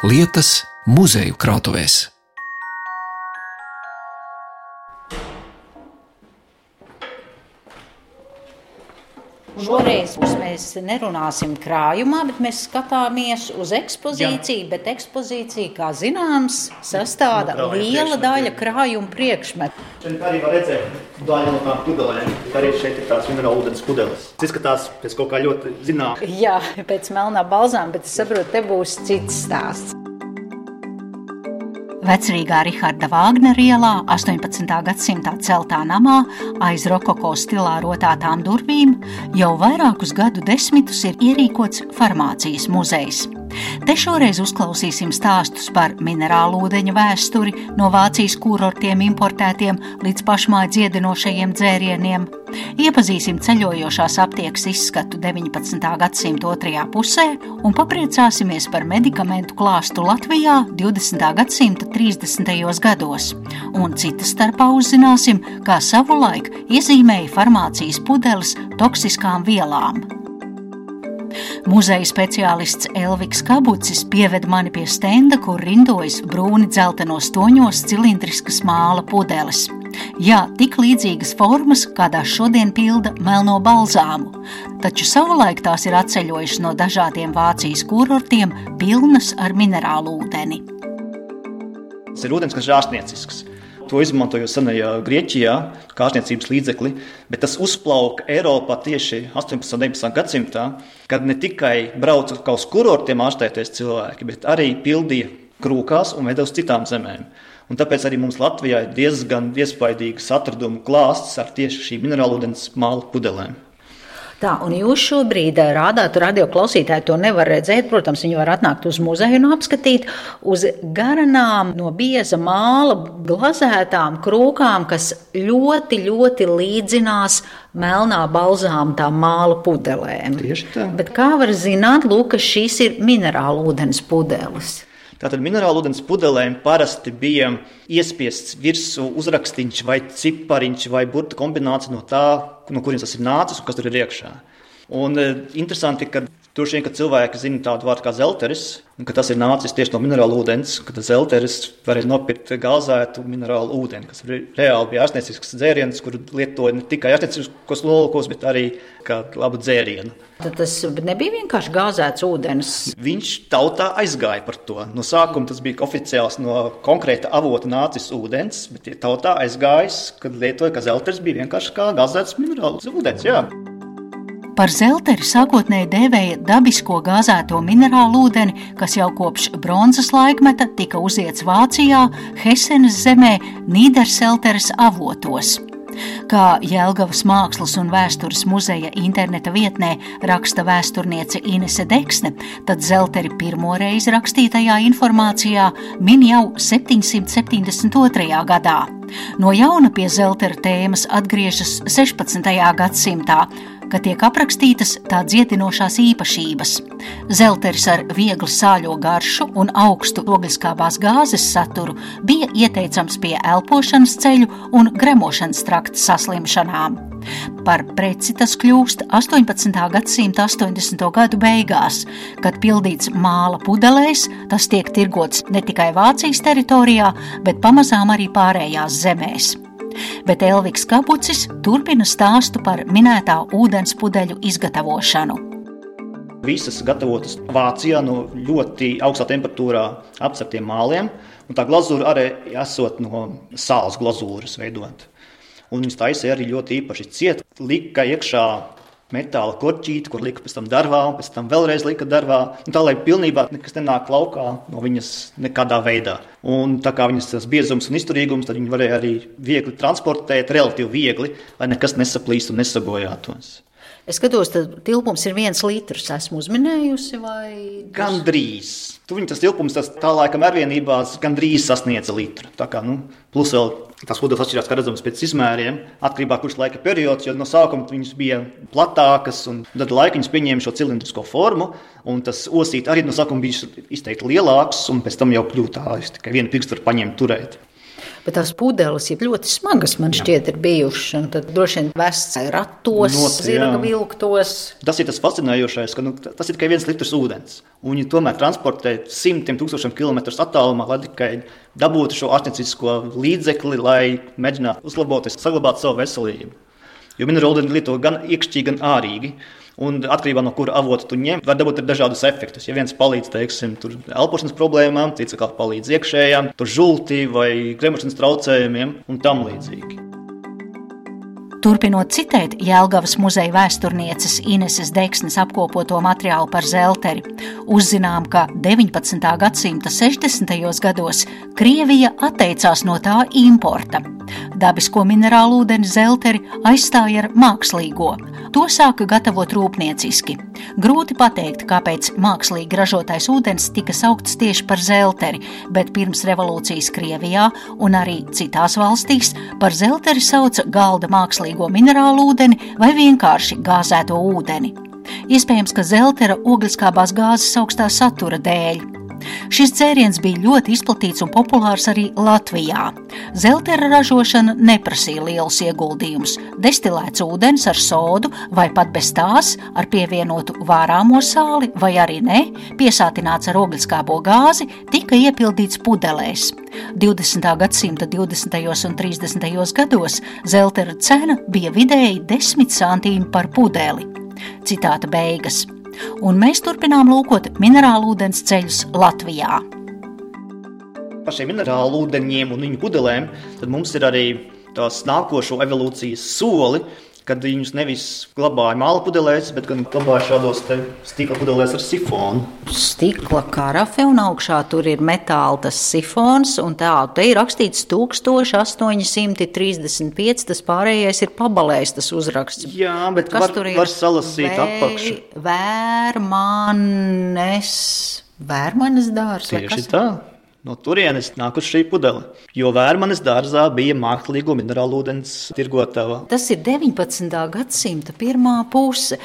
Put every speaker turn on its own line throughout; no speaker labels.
lietas muzeju krātuvēs.
Šoreiz mēs nerunāsim krājumā, bet mēs skatāmies uz ekspozīciju. Jā. Bet ekspozīcija, kā zināms, sastāvda no liela daļa krājuma priekšmetu.
Šeit arī var redzēt daļu no tām pudelēm. Arī šeit ir tās minerālu ūdens pudeles. Tas izskatās pēc kaut kā ļoti zināmā.
Jā, pēc melnā balzām, bet es saprotu, te būs cits stāsts.
Vecrīgā Raharda Vāgnera ielā 18. gadsimta celtā namā aiz rokoko stilā rotātām durvīm jau vairākus gadu desmitus ir ierīkots farmācijas muzejs. Te šoreiz uzklausīsim stāstus par minerālu ūdeņu vēsturi, no Vācijas kurortiem importētiem līdz pašmāju dziedinošajiem dzērieniem. Iepazīsim ceļojošās aptiekas izskatu 19. gadsimta otrajā pusē un papriecāsimies par medikamentu klāstu Latvijā 20. gadsimta 30. gados. Un citas starpā uzzināsim, kā savulaik iezīmēja farmācijas pudeles toksiskām vielām. Muzeja speciālists Elviks Kabucis pieved mani pie stenda, kur rindojas brūni dzeltenos toņos cilindriskas māla pudeles. Jā, tik līdzīgas formas, kādās šodien pilda melno balzāmu, taču savulaik tās ir atceļojušas no dažādiem Vācijas kurortiem, pilnas ar minerālu ūdeni.
Tas ir ūdens, kas ir ārstniecisks. To izmantoja senajā Grieķijā, kā ārstniecības līdzekli, bet tas uzplauka Eiropā tieši 18. un 19. gadsimtā, kad ne tikai brauca uz kurortiem ārstēties cilvēki, bet arī pildīja krūkās un veda uz citām zemēm. Un tāpēc arī mums Latvijā ir diezgan iespaidīgs atradumu klāsts ar tieši šīm minerālūdens māla pudelēm.
Tā, un jūs šobrīd eh, rādāt, radio klausītāji to nevar redzēt. Protams, viņi var atnākt uz muzeju un apskatīt uz garanām no bieza māla glazētām krūkām, kas ļoti, ļoti līdzinās melnā balzām tām māla pudelēm.
Tieši tā.
Bet kā var zināt, lūk, ka šīs ir minerālu ūdens pudeles?
Tātad minerālu ūdens pudelēm parasti bija iespiests virsū uzrakstīns vai cipariņš vai burbuļu kombinācija no tā, no kurienes tas ir nācis un kas tur ir iekšā. Un, e, interesanti, ka Droši vien, ka cilvēki zina tādu vārdu kā zelteris, un ka tas ir nācis tieši no minerālu ūdens, ka zelteris varēja nopirkt gāzētu minerālu ūdeni, kas reāli bija ārstniecisks dzēriens, kuru lietoja ne tikai ārstnieciskos nolūkos, bet arī kā labu dzērienu.
Tad tas nebija vienkārši gāzēts ūdens.
Viņš tautā aizgāja par to. No sākuma tas bija oficiāls no konkrēta avota nācis ūdens, bet tautā aizgājis, kad lietoja, ka zelteris bija vienkārši kā gāzēts minerāls ūdens. Jā.
Par zelteri sākotnēji dēvēja dabisko gāzēto minerālu ūdeni, kas jau kopš bronzas laikmeta tika uziets Vācijā, Hesenas zemē, Nīderselteres avotos. Kā Jēlgavas Mākslas un vēstures muzeja interneta vietnē raksta vēsturniece Inese Deksne, tad Zelteri pirmo reizi rakstītajā informācijā min jau 772. gadā. No jauna pie Zeltera tēmas atgriežas 16. gadsimtā, ka tiek aprakstītas tā dziedinošās īpašības. Zelteris ar viegli sāļo garšu un augstu ogliskābās gāzes saturu bija ieteicams pie elpošanas ceļu un gremošanas trakta saslimšanām. Par preci tas kļūst 18. gadsimta 80. gadu beigās, kad pildīts māla pudelēs, tas tiek tirgots ne tikai Vācijas teritorijā, bet pamazām arī pārējās zemēs bet Elviks Kapucis turpina stāstu par minētā ūdens pudeļu izgatavošanu.
Visas gatavotas Vācijā no ļoti augstā temperatūrā apceptiem māliem, un tā glazūra arī esot no sāls glazūras veidot. Un viņas taisīja arī ļoti īpaši ciet, lika iekšā metāla korķīti, kur lika pēc tam darbā, un pēc tam vēlreiz lika darbā. Tā lai pilnībā nekas nenāk laukā no viņas nekādā veidā. Un tā kā viņas tas biezums un izturīgums, tad viņi varēja arī viegli transportēt, relatīvi viegli, lai nekas nesaplīst un nesabojātos.
Es skatos, ka tilpums ir viens litrs. Esmu uzminējusi, vai
gan drīz. Tu viņa tas tilpums, tas tā laikam ar vienībās gandrīz sasniedza litru. Tā kā, nu, plus vēl tas ūdens atšķirās, kā redzams, pēc izmēriem, atkarībā no kurš laika periods, jo no sākuma viņas bija platākas, un tad laika viņas pieņēma šo cilindrisko formu, un tas osīt arī no sākuma bija izteikti lielāks, un pēc tam jau kļūst tā, ka tikai vienu pirkstu var paņemt turēt.
Bet tās pudeles ir ļoti smagas, man šķiet, ir bijušas. Tad droši vien vests ratos, zirga
jā.
vilktos.
Tas ir tas fascinējošais, ka nu, tas ir tikai viens litrs ūdens. Un viņi tomēr transportē simtiem tūkstošiem kilometru attālumā, lai tikai dabūtu šo ārstniecisko līdzekli, lai mēģinātu uzlabot, saglabāt savu veselību. Jo minerālūdeni lieto gan iekšķīgi, gan ārīgi. Un atkarībā no kura avota tu ņem, var dabūt dažādus efektus. Ja viens palīdz, teiksim, elpošanas problēmām, cits atkal palīdz iekšējām, tur žultī vai gremošanas traucējumiem un tam līdzīgi.
Turpinot citēt Jēlgavas muzeja vēsturnieces Ineses Deksnes apkopoto materiālu par zelteri, uzzinām, ka 19. gadsimta 60. gados Krievija atteicās no tā importa. Dabisko minerālu ūdeni zelteri aizstāja ar mākslīgo. To sāka gatavot rūpnieciski. Grūti pateikt, kāpēc mākslīgi ražotais ūdens tika saukts tieši par zelteri, bet pirms revolūcijas Krievijā un arī citās valstīs par zelteri sauca galda mākslīgo minerālu ūdeni vai vienkārši gāzēto ūdeni. Iespējams, ka zeltera ogliskābās gāzes augstā satura dēļ. Šis dzēriens bija ļoti izplatīts un populārs arī Latvijā. Zeltera ražošana neprasīja lielus ieguldījumus. Destilēts ūdens ar sodu vai pat bez tās ar pievienotu vārāmo sāli vai arī ne, piesātināts ar ogliskābo gāzi, tika iepildīts pudelēs. 20. gadsimta 20. un 30. gados zeltera cena bija vidēji 10 centīmi par pudeli. Citāta beigas un mēs turpinām lūkot minerālu ūdens ceļus Latvijā.
Par šiem minerālu ūdeņiem un viņu pudelēm mums ir arī tās nākošo evolūcijas soli, kad viņus nevis glabāja māla pudelēs, bet gan glabāja šādos stikla pudelēs ar sifonu.
Stikla karafe un augšā tur ir metāla tas sifons, un tā te ir rakstīts 1835, tas pārējais ir pabalējis tas uzraksts.
Jā, bet
Kas
var,
tur ir?
var salasīt apakšu.
Vērmanes, vērmanes dārs
Tieši tā. No turienes nākus šī pudele. Jo vērmanes dārzā bija mākslīgo minerālu ūdens tirgotava.
Tas ir 19. gadsimta pirmā puse.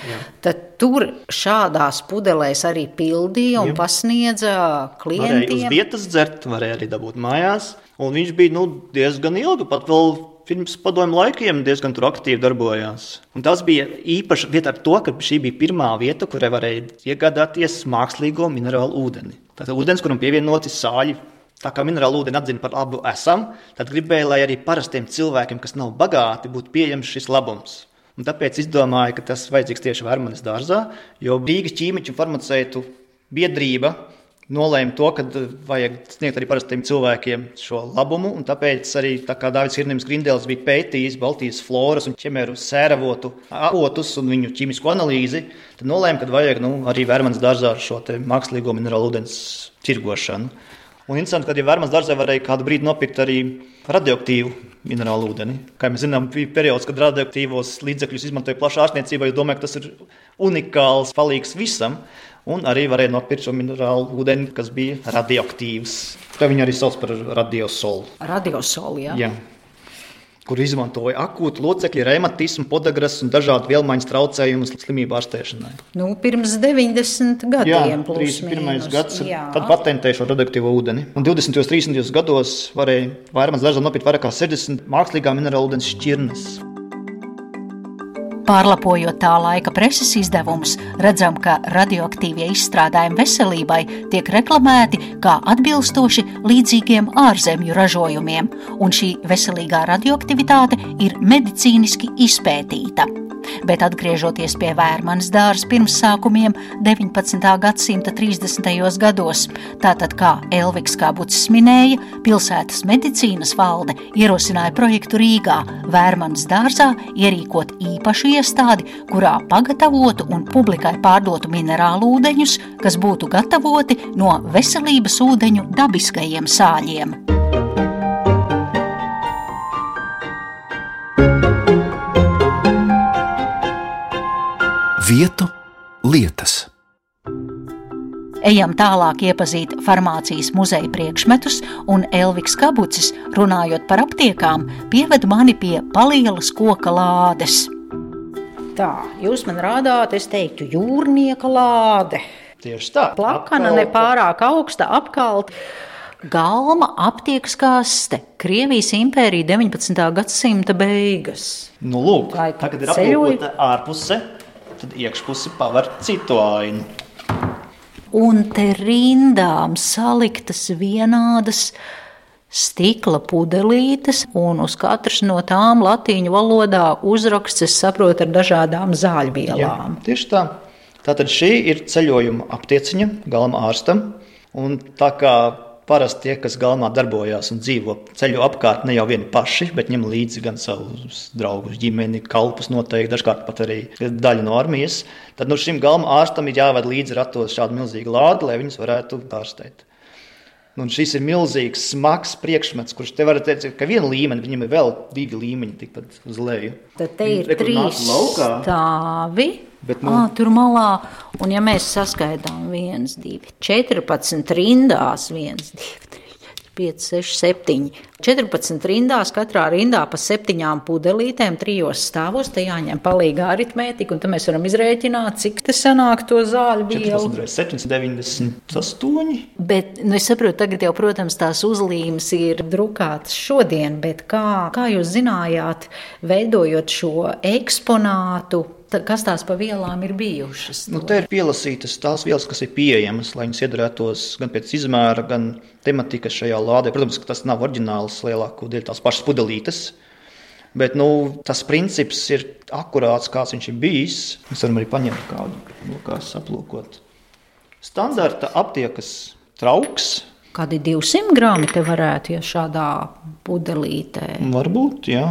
Tur šādās pudelēs arī pildīja un
Jā.
pasniedza
Varēja uz
klientiem.
vietas dzert, varēja arī dabūt mājās. Un viņš bija nu, diezgan ilgi, pat vēl pirms padomu laikiem, diezgan aktīvi darbojās. Un tas bija īpaši vieta ar to, ka šī bija pirmā vieta, kurai varēja iegādāties mākslīgo minerālu ūdeni. Tātad ūdens, kuram pievienoti sāļi. Tā kā minerālu ūdeni atzina par labu esam, tad gribēja, lai arī parastiem cilvēkiem, kas nav bagāti, būtu pieejams šis labums. Un tāpēc izdomāja, ka tas vajadzīgs tieši Vērmanes dārzā, jo Rīgas ķīmiķu un farmaceitu biedrība nolēma to, ka vajag sniegt arī parastiem cilvēkiem šo labumu. Tāpēc arī tā kā Dārvids Hirnims Grindēls bija pētījis Baltijas floras un ķemēru sēravotu avotus un viņu ķīmisko analīzi, tad nolēma, ka vajag nu, arī Vērmanas dārzā šo te mākslīgo minerālu ūdens tirgošanu. Un interesanti, ka ja Vērmanas dārzā varēja kādu brīdi nopirkt arī radioaktīvu minerālu ūdeni. Kā mēs zinām, bija periods, kad radioaktīvos līdzekļus izmantoja plašā ārstniecībā. Es domāju, ka tas ir unikāls palīgs visam. Un arī varēja nopirkt šo minerālu ūdeni, kas bija radioaktīvs. Tā viņi arī sauc par radiosolu.
Radiosoli, jā.
Jā. Kur izmantoja akūtu locekļu, reumatismu, podagras un dažādu vielmaiņas traucējumus slimību ārstēšanai.
Nu, pirms 90
Jā,
gadiem, plus
31.
mīnus.
gads,
Jā.
tad patentēja šo radioaktīvo ūdeni. Un 20. un 30. gados varēja vairāk nopirkt vairāk kā 60 mākslīgā minerālu ūdens šķirnes.
Pārlapojot tā laika preses izdevumus, redzam, ka radioaktīvie izstrādājumi veselībai tiek reklamēti kā atbilstoši līdzīgiem ārzemju ražojumiem, un šī veselīgā radioaktivitāte ir medicīniski izpētīta. Bet atgriežoties pie Vērmanas dārza pirmsākumiem 19. gadsimta 30. gados, tātad kā Elviks Kābucis minēja, pilsētas medicīnas valde ierosināja projektu Rīgā Vērmanas dārzā ierīkot īpašu iestādi, kurā pagatavotu un publikai pārdotu minerālu ūdeņus, kas būtu gatavoti no veselības ūdeņu dabiskajiem sāļiem.
Vietu lietas.
Ejam tālāk iepazīt farmācijas muzeja priekšmetus, un Elviks Kabucis, runājot par aptiekām, pieved mani pie palielas koka lādes.
Tā, jūs man rādāt, es teiktu, jūrnieka lāde.
Tieši tā.
Plakana,
Apkalta.
ne pārāk augsta, apkalta.
Galma aptiekas kaste. Krievijas impērija 19. gadsimta beigas.
Nu, lūk, tagad ir aplūkota ārpuse, tad iekšpusi paver citu ainu.
Un te rindām saliktas vienādas stikla pudelītes, un uz katras no tām latīņu valodā uzraksts, es saprotu, ar dažādām zāļvielām.
tieši tā. Tātad šī ir ceļojuma aptieciņa galvenā ārstam. Un tā kā parasti tie, kas galvenā darbojās un dzīvo ceļu apkārt, ne jau vieni paši, bet ņem līdzi gan savus draugus, ģimeni, kalpus noteikti, dažkārt pat arī daļu no armijas, tad nu, šim galvenā ārstam ir jāved līdzi ratos šādu milzīgu lādi, lai viņus varētu ārstēt. Un šis ir milzīgs, smags priekšmets, kurš te var teikt, ka viena līmeņa, viņam ir vēl divi līmeņi tikpat uz leju.
Tad te ir
Re,
trīs stāvi.
Bet, nu-
Ā, tur malā, un ja mēs saskaitām 1, 2, 14 rindās, 1, 2, 3, 5, 6, 7. 14 rindās, katrā rindā pa septiņām pudelītēm, trijos stāvos. Te jāņem palīga aritmētika, un tad mēs varam izrēķināt, cik tas sanāk to zāļu vielu.
14, 798.
Bet nu, es saprotu, tagad jau, protams, tās uzlīmes ir drukātas šodien, bet kā, kā jūs zinājāt, veidojot šo eksponātu, ta- kas tās pa vielām ir bijušas?
Nu, te ir pielasītas tās vielas, kas ir pieejamas, lai viņas iedarētos gan pēc izmēra, gan tematikas šajā lādē. Protams, ka tas nav oriģināls lielāko daļu tās pašas pudelītes. Bet nu, tas princips ir akurāts, kāds viņš ir bijis. Mēs varam arī paņemt kādu no kā saplūkot. Standarta aptiekas trauks.
Kādi 200 grāmi te varētu, ja šādā pudelītē.
Varbūt, jā.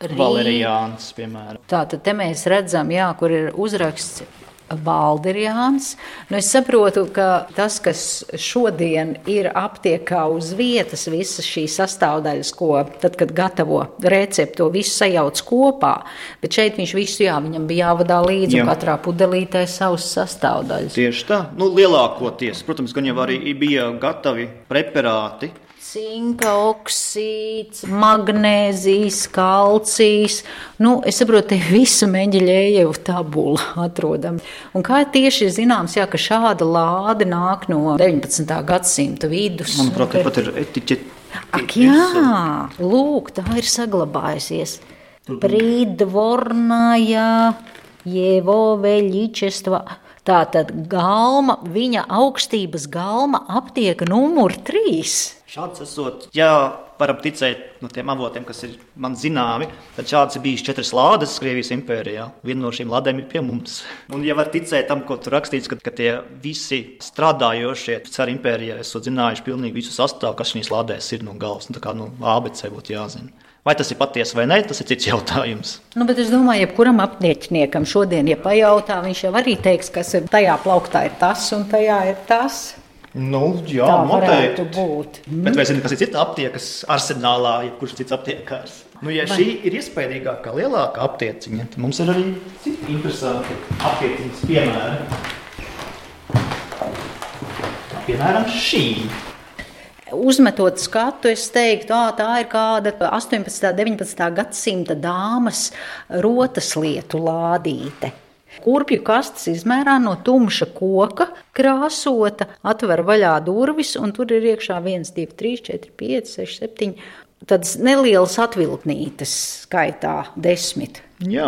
Valeriāns, piemēram.
Tātad te mēs redzam, jā, kur ir uzraksts Valderiāns. Nu, es saprotu, ka tas, kas šodien ir aptiekā uz vietas, visas šīs sastāvdaļas, ko tad, kad gatavo recepti, to visu sajauc kopā, bet šeit viņš visu, jā, viņam bija jāvadā līdzi
Jā.
katrā pudelītē savas sastāvdaļas.
Tieši tā, nu, lielākoties. Protams, gan jau arī bija gatavi preparāti.
Cinka oksīds, magnēzijas, kalcijs. Nu, es saprotu, te visu meģeļēju tabulu atrodam. Un kā tieši ir zināms, jā, ka šāda lāde nāk no 19. gadsimta vidus.
Manuprāt, pat ir etiķeti.
Ak, jā, lūk, tā ir saglabājusies. Prīdvornājā, Jevo veļičestva. Tā tad galma, viņa augstības galma aptiek numur trīs.
Šāds esot, ja varam ticēt no tiem avotiem, kas ir man zināmi, tad šādas ir bijušas četras lādes Krievijas impērijā. Viena no šīm lādēm ir pie mums. Un, ja var ticēt tam, ko tur rakstīts, ka, ka tie visi strādājošie caur impērijā esat zinājuši pilnīgi visu sastāvu, kas šīs lādēs ir no galvas. Nu, tā kā no ABC būtu jāzina. Vai tas ir patiesi vai nē, tas ir cits jautājums.
Nu, es domāju, jebkuram apniekam šodien, ja pajautā, viņš jau arī teiks, kas tajā plauktā ir tas un tajā ir tas.
Nu, jā,
Tā
noteikti.
būt.
Bet vai zināt, kas ir cita aptiekas arsenālā, jebkurš cits aptiekārs? Nu, ja šī ir iespaidīgākā, lielākā aptieciņa, tad mums ir arī citi interesanti aptieciņas piemēri. Piemēram, šī.
Uzmetot skatu, es teiktu, ā, tā ir kāda 18. un 19. gadsimta dāmas rotas lietu lādīte. Kurpju kastes izmērā no tumša koka, krāsota, atver vaļā durvis, un tur ir iekšā 1, 2, 3, 4, 5, 6, 7. Tādas nelielas atvilktnītes skaitā desmit.
Jā,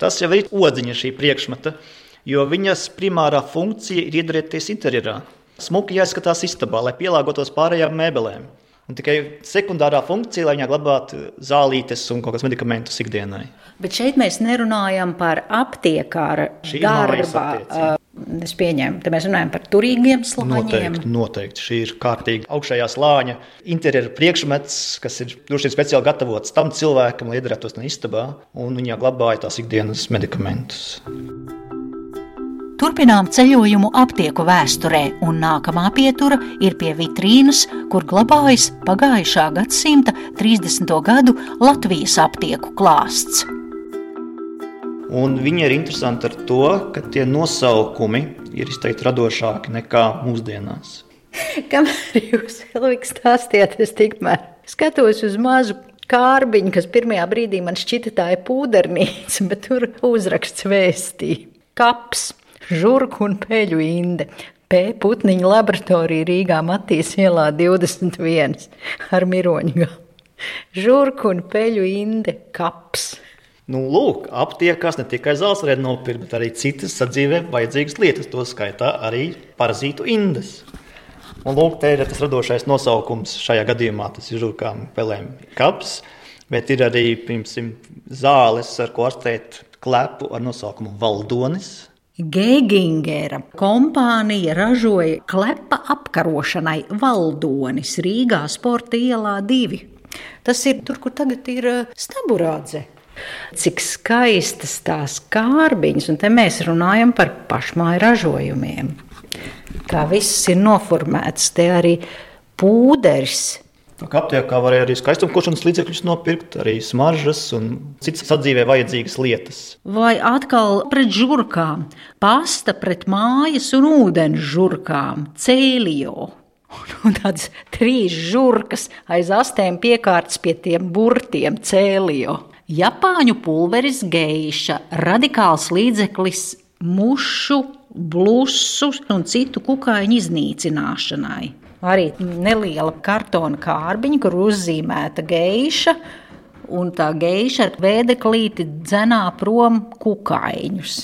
tas jau ir odziņa šī priekšmeta, jo viņas primārā funkcija ir iedarēties interjerā. Smuki jāizskatās istabā, lai pielāgotos pārējām mēbelēm. Un tikai sekundārā funkcija, lai viņā glabātu zālītes un kaut kādus medikamentus ikdienai.
Bet šeit mēs nerunājam par aptiekāra
aptiecība.
ā, Es pieņēmu, te mēs runājam par turīgiem slāņiem.
Noteikti, noteikti. Šī ir kārtīgi augšējā slāņa interjera priekšmets, kas ir droši vien speciāli gatavots tam cilvēkam, lai iedarētos no istabā, un viņā glabāja tās ikdienas medikamentus.
Turpinām ceļojumu aptieku vēsturē, un nākamā pietura ir pie vitrīnas, kur glabājas pagājušā gadsimta 30. gadu Latvijas aptieku klāsts.
Un viņi ir interesanti ar to, ka tie nosaukumi ir izteikti radošāki nekā mūsdienās.
Kamēr jūs Elvika stāstījāt, es tikmēr skatos uz mazu kārbiņu, kas pirmajā brīdī man šķita tā ir pūdernīca, bet tur uzraksts vēstī. Kaps, žurku un peļu inde. P. Putniņa laboratorija Rīgā Matīs ielā 21 ar miroņu. Žurku un peļu inde kaps.
Nu, lūk, aptiekās ne tikai zāles varētu nopirkt, bet arī citas sadzīvē vajadzīgas lietas, to skaitā arī parazītu indes. Un lūk, te ir tas radošais nosaukums šajā gadījumā, tas ir žurkām pelēm kaps, bet ir arī, piemēram, zāles, ar ko ārstēt klepu ar nosaukumu valdonis,
Gēgingera kompānija ražoja klepa apkarošanai valdonis Rīgā sporta ielā divi. Tas ir tur, kur tagad ir eh, staburādze. Cik skaistas tās kārbiņas, un te mēs runājam par pašmāju ražojumiem. Kā viss ir noformēts, te arī pūderis
Tā aptiekā varēja arī skaistumkošanas līdzekļus nopirkt, arī smaržas un citas sadzīvē vajadzīgas lietas.
Vai atkal pret žurkām, pasta pret mājas un ūdens žurkām, cēlijo. Un tādas trīs žurkas aiz astēm piekārtas pie tiem burtiem cēlijo. Japāņu pulveris geiša, radikāls līdzeklis mušu, blusu un citu kukaiņu iznīcināšanai arī neliela kartona kārbiņa, kur uzzīmēta geiša. Un tā geiša ar vēdeklīti dzenā prom kukaiņus.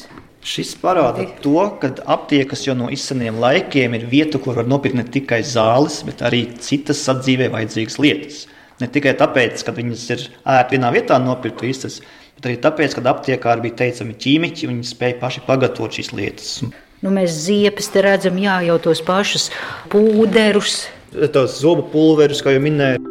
Šis parāda to, ka aptiekas jau no izseniem laikiem ir vieta, kur var nopirkt ne tikai zāles, bet arī citas sadzīvē vajadzīgas lietas. Ne tikai tāpēc, ka viņas ir ērti vienā vietā nopirkt visas, bet arī tāpēc, ka aptiekā bija teicami ķīmiķi, viņi spēja paši pagatavot šīs lietas.
Nu, mēs ziepes te redzam, jā, jau tos pašus pūderus.
Tos zobu pulverus, kā jau minēju.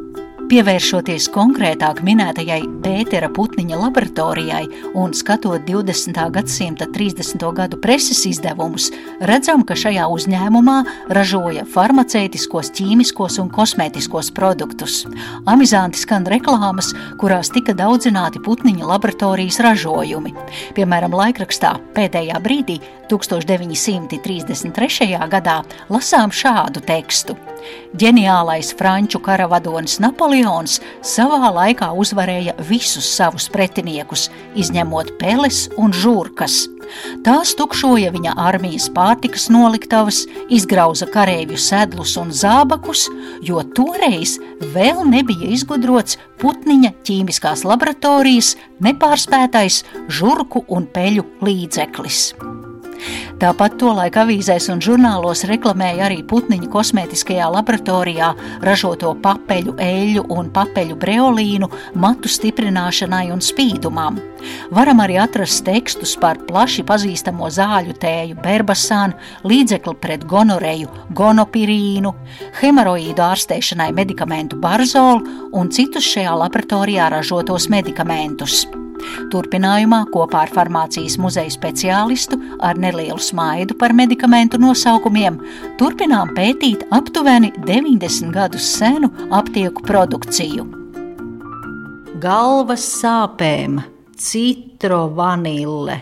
Pievēršoties konkrētāk minētajai Pētera Putniņa laboratorijai un skatot 20. gadsimta 30. gadu preses izdevumus, redzam, ka šajā uzņēmumā ražoja farmaceitiskos, ķīmiskos un kosmētiskos produktus. Amizanti skan reklāmas, kurās tika daudzināti Putniņa laboratorijas ražojumi. Piemēram, laikrakstā pēdējā brīdī 1933. gadā lasām šādu tekstu. Ģeniālais franču karavadonis Napoleons savā laikā uzvarēja visus savus pretiniekus, izņemot peles un žurkas. Tās tukšoja viņa armijas pārtikas noliktavas, izgrauza kareivju sedlus un zābakus, jo toreiz vēl nebija izgudrots putniņa ķīmiskās laboratorijas nepārspētais žurku un peļu līdzeklis. Tāpat tolaik avīzēs un žurnālos reklamēja arī putniņu kosmētiskajā laboratorijā ražoto papeļu, eļļu un papeļu breolīnu matu stiprināšanai un spīdumam. Varam arī atrast tekstus par plaši pazīstamo zāļu tēju berbasānu, līdzekli pret gonoreju, gonopirīnu, hemoroīdu ārstēšanai medikamentu barzolu un citus šajā laboratorijā ražotos medikamentus. Turpinājumā kopā ar farmācijas muzeja speciālistu ar nelielu smaidu par medikamentu nosaukumiem turpinām pētīt aptuveni 90 gadus senu aptieku produkciju.
Galvas sāpēm, citro vanille.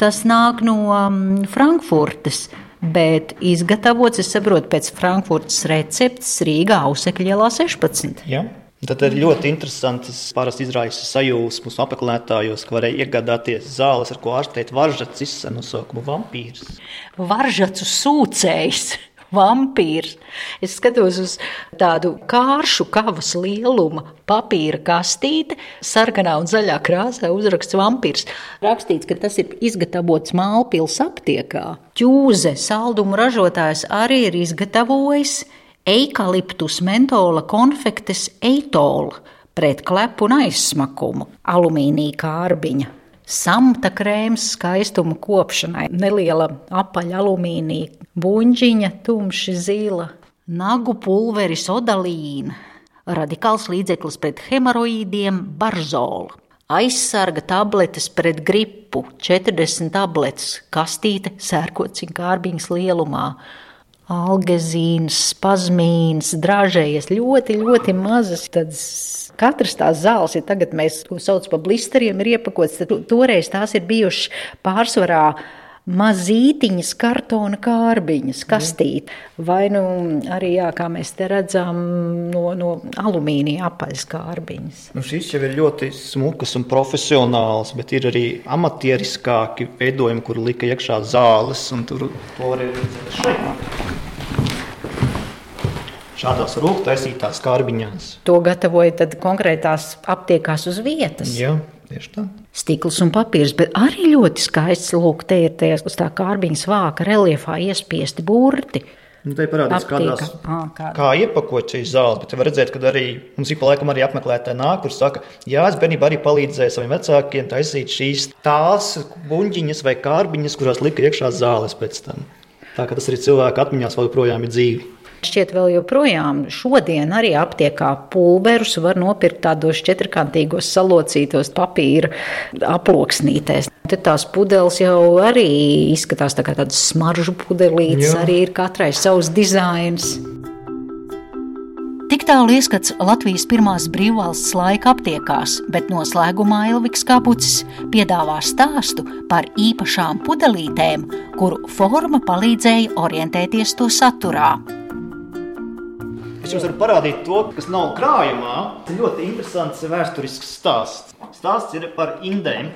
Tas nāk no um, Frankfurtes, bet izgatavots, es saprotu, pēc Frankfurtes receptes Rīgā Ausekļielā 16.
Ja. Tad ir ļoti interesanti. Tas parasti izraisa sajūsmu apmeklētājos, ka varēja iegādāties zāles, ar ko ārstēt varžacis ar nosaukumu vampīrs.
Varžacu sūcējs. Vampīrs. Es skatos uz tādu kāršu kavas lieluma papīra kastīti, sarkanā un zaļā krāsā uzraksts vampīrs. Rakstīts, ka tas ir izgatavots Mālpils aptiekā. Ķūze saldumu ražotājs arī ir izgatavojis eikaliptus mentola konfektes eitola pret klepu un aizsmakumu, alumīnija kārbiņa. Samta krēms skaistuma kopšanai, neliela apaļa alumīnija, buļģiņa, tumši zila, nagu pulveris odalīna, radikāls līdzeklis pret hemoroīdiem, barzola, aizsarga tabletes pret gripu, 40 tabletes, kastīte sērkociņa kārbiņas lielumā, algezīns, spazmīns, dražējies ļoti, ļoti mazas. Tādas, katras tās zāles, ja tagad mēs to saucam par blisteriem, ir iepakotas, toreiz tās ir bijušas pārsvarā mazītiņas kartona kārbiņas, kastīte. Vai nu arī, jā, kā mēs te redzam, no, no alumīnija apaļas kārbiņas.
Nu, šis jau ir ļoti smukas un profesionāls, bet ir arī amatieriskāki veidojumi, kur lika iekšā zāles, un tur to var redzēt šeit šādās rūktaisītās kārbiņās.
To gatavoja tad konkrētās aptiekās uz vietas.
Jā. Tieši tā.
Stikls un papīrs, bet arī ļoti skaists. Lūk, te ir tie uz tā kārbiņas vāka reliefā iespiesti burti.
Nu, te parādās, kādās, ah, kā, kā iepakot šīs zāles, bet var redzēt, ka arī mums ik pa laikam arī apmeklētāji nāk, kur saka, jā, es bērnībā arī palīdzēju saviem vecākiem taisīt šīs tās buļģiņas vai kārbiņas, kurās lika iekšā zāles pēc tam. Tā kā tas arī cilvēku atmiņās vēl joprojām ir dzīvi.
Šķiet, vēl joprojām šodien arī aptiekā pulverus var nopirkt tādos četrkantīgos salocītos papīra aploksnītēs. Te tās pudeles jau arī izskatās tā kā tādas smaržu pudelītes, Jā. arī ir katrai savs dizains.
Tik tālu ieskats Latvijas pirmās brīvvalsts laika aptiekās, bet noslēgumā Ilviks Kapucis piedāvā stāstu par īpašām pudelītēm, kuru forma palīdzēja orientēties to saturā.
Es jums varu parādīt to, kas nav krājumā. Tas ļoti interesants vēsturisks stāsts. Stāsts ir par indēm.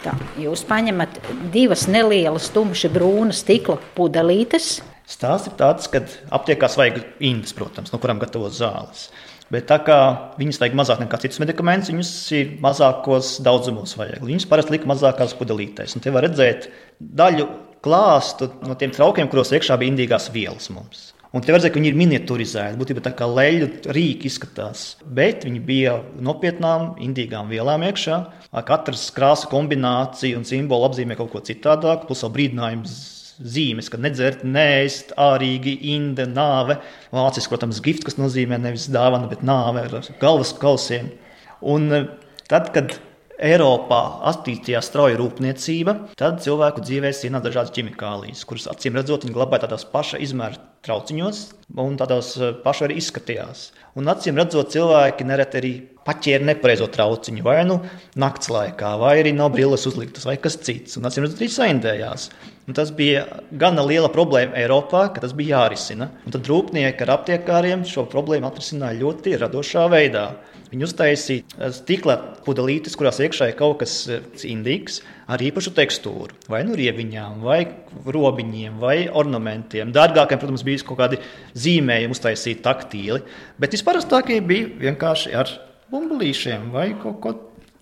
Tā, jūs paņemat divas nelielas, tumšas, brūnas stikla pudelītes.
Stāsts ir tāds, ka aptiekās vajag indas, protams, no kurām gatavot zāles. Bet tā kā viņas vajag mazāk nekā citas medikamentus, viņas ir mazākos daudzumos vajag. Viņas parasti lika mazākās pudelītēs. Un te var redzēt daļu klāstu no tiem traukiem, kuros iekšā bija indīgās vielas mums. Un te var redzēt, ka viņi ir miniaturizēti. Būtībā tā kā leļu rīki izskatās. Bet viņi bija nopietnām, indīgām vielām iekšā. Katras krāsa kombinācija un simbolu apzīmē kaut ko citādāku, plus vēl brīdinājums zīmes, ka nedzert, nēst, ārīgi, inde, nāve. Vāciski, protams, gift, kas nozīmē nevis dāvana, bet nāve ar galvas kausiem. Un eh, tad, kad Eiropā attīstījās strauja rūpniecība, tad cilvēku dzīvēs ienāca dažādas ķimikālijas, kuras acīm redzot, viņi glabāja tādās paša izmēra trauciņos, un tādos eh, paši arī izskatījās. Un acīm redzot, cilvēki nereti arī paķēra nepareizo trauciņu, vai nu naktas laikā, vai arī nav brilles uzliktas, vai kas cits. Un acīm redzot, arī saindējās. Un tas bija gana liela problēma Eiropā, ka tas bija jārisina. Un tad rūpnieki ar aptiekāriem šo problēmu atrisināja ļoti radošā veidā. Viņi uztaisīja eh, stikla pudelītes, kurās iekšā ir kaut kas eh, indīgs ar īpašu tekstūru. Vai nu riebiņām, vai robiņiem, vai ornamentiem. Dārgākiem, protams, bija kaut kādi zīmējumi uztaisīti taktīli, bet visparastākie bija vienkārši ar bumbulīšiem vai kaut ko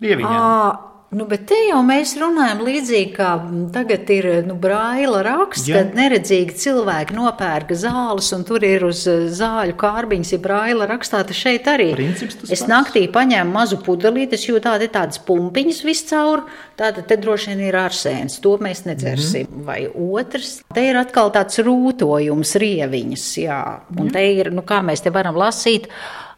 riebiņām.
Nu, bet te jau mēs runājam līdzīgi, kā tagad ir nu, braila raksts, ja. kad neredzīgi cilvēki nopērka zāles, un tur ir uz eh, zāļu kārbiņas, ja braila rakstā, tad šeit arī. Es naktī paņēmu mazu pudelīti, es jūtu tādi tādas pumpiņas viscaur, tātad te droši vien ir arsēns, to mēs nedzersim. Mm. Vai otrs, te ir atkal tāds rūtojums, rieviņas, jā, un ja. te ir, nu kā mēs te varam lasīt,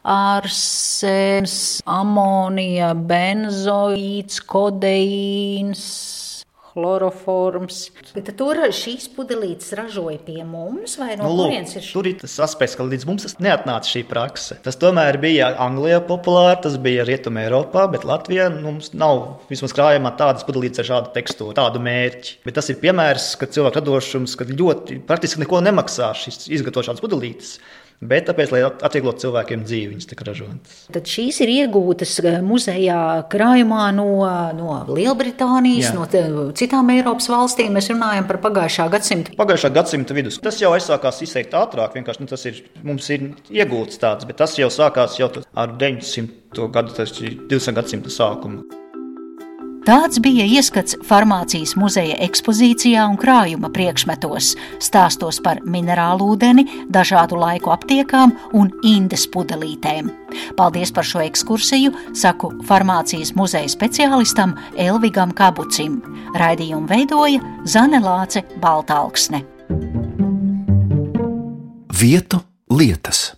arsēns, amonija, benzoīts, kodeīns chloroforms. Bet tur šīs pudelītes ražoja pie mums, vai no nu, kurienes ir šī?
Tur ir tas aspekts, ka līdz mums tas neatnāca šī prakse. Tas tomēr bija Anglijā populāri, tas bija Rietumē Eiropā, bet Latvijā nu, mums nav vismaz krājumā tādas pudelītes ar šādu tekstūru, tādu mērķi. Bet tas ir piemērs, ka cilvēku radošums, kad ļoti praktiski neko nemaksā šis izgatavot šādas pudelītes. Bet tāpēc, lai atvieglotu cilvēkiem dzīvi, viņas tika ražotas.
Tad šīs ir iegūtas eh, muzejā krājumā no, no Lielbritānijas, Jā. no citām Eiropas valstīm. Mēs runājam par pagājušā gadsimta.
Pagājušā gadsimta vidus. Tas jau aizsākās izteikt ātrāk, vienkārši nu, tas ir, mums ir iegūts tāds, bet tas jau sākās jau ar 900. gadu, tas ir 200 gadsimta sākumu.
Tāds bija ieskats farmācijas muzeja ekspozīcijā un krājuma priekšmetos, stāstos par minerālu ūdeni, dažādu laiku aptiekām un indes pudelītēm. Paldies par šo ekskursiju, saku farmācijas muzeja speciālistam Elvigam Kabucim. Raidījumu veidoja Zane Lāce Baltāksne.
Vietu lietas.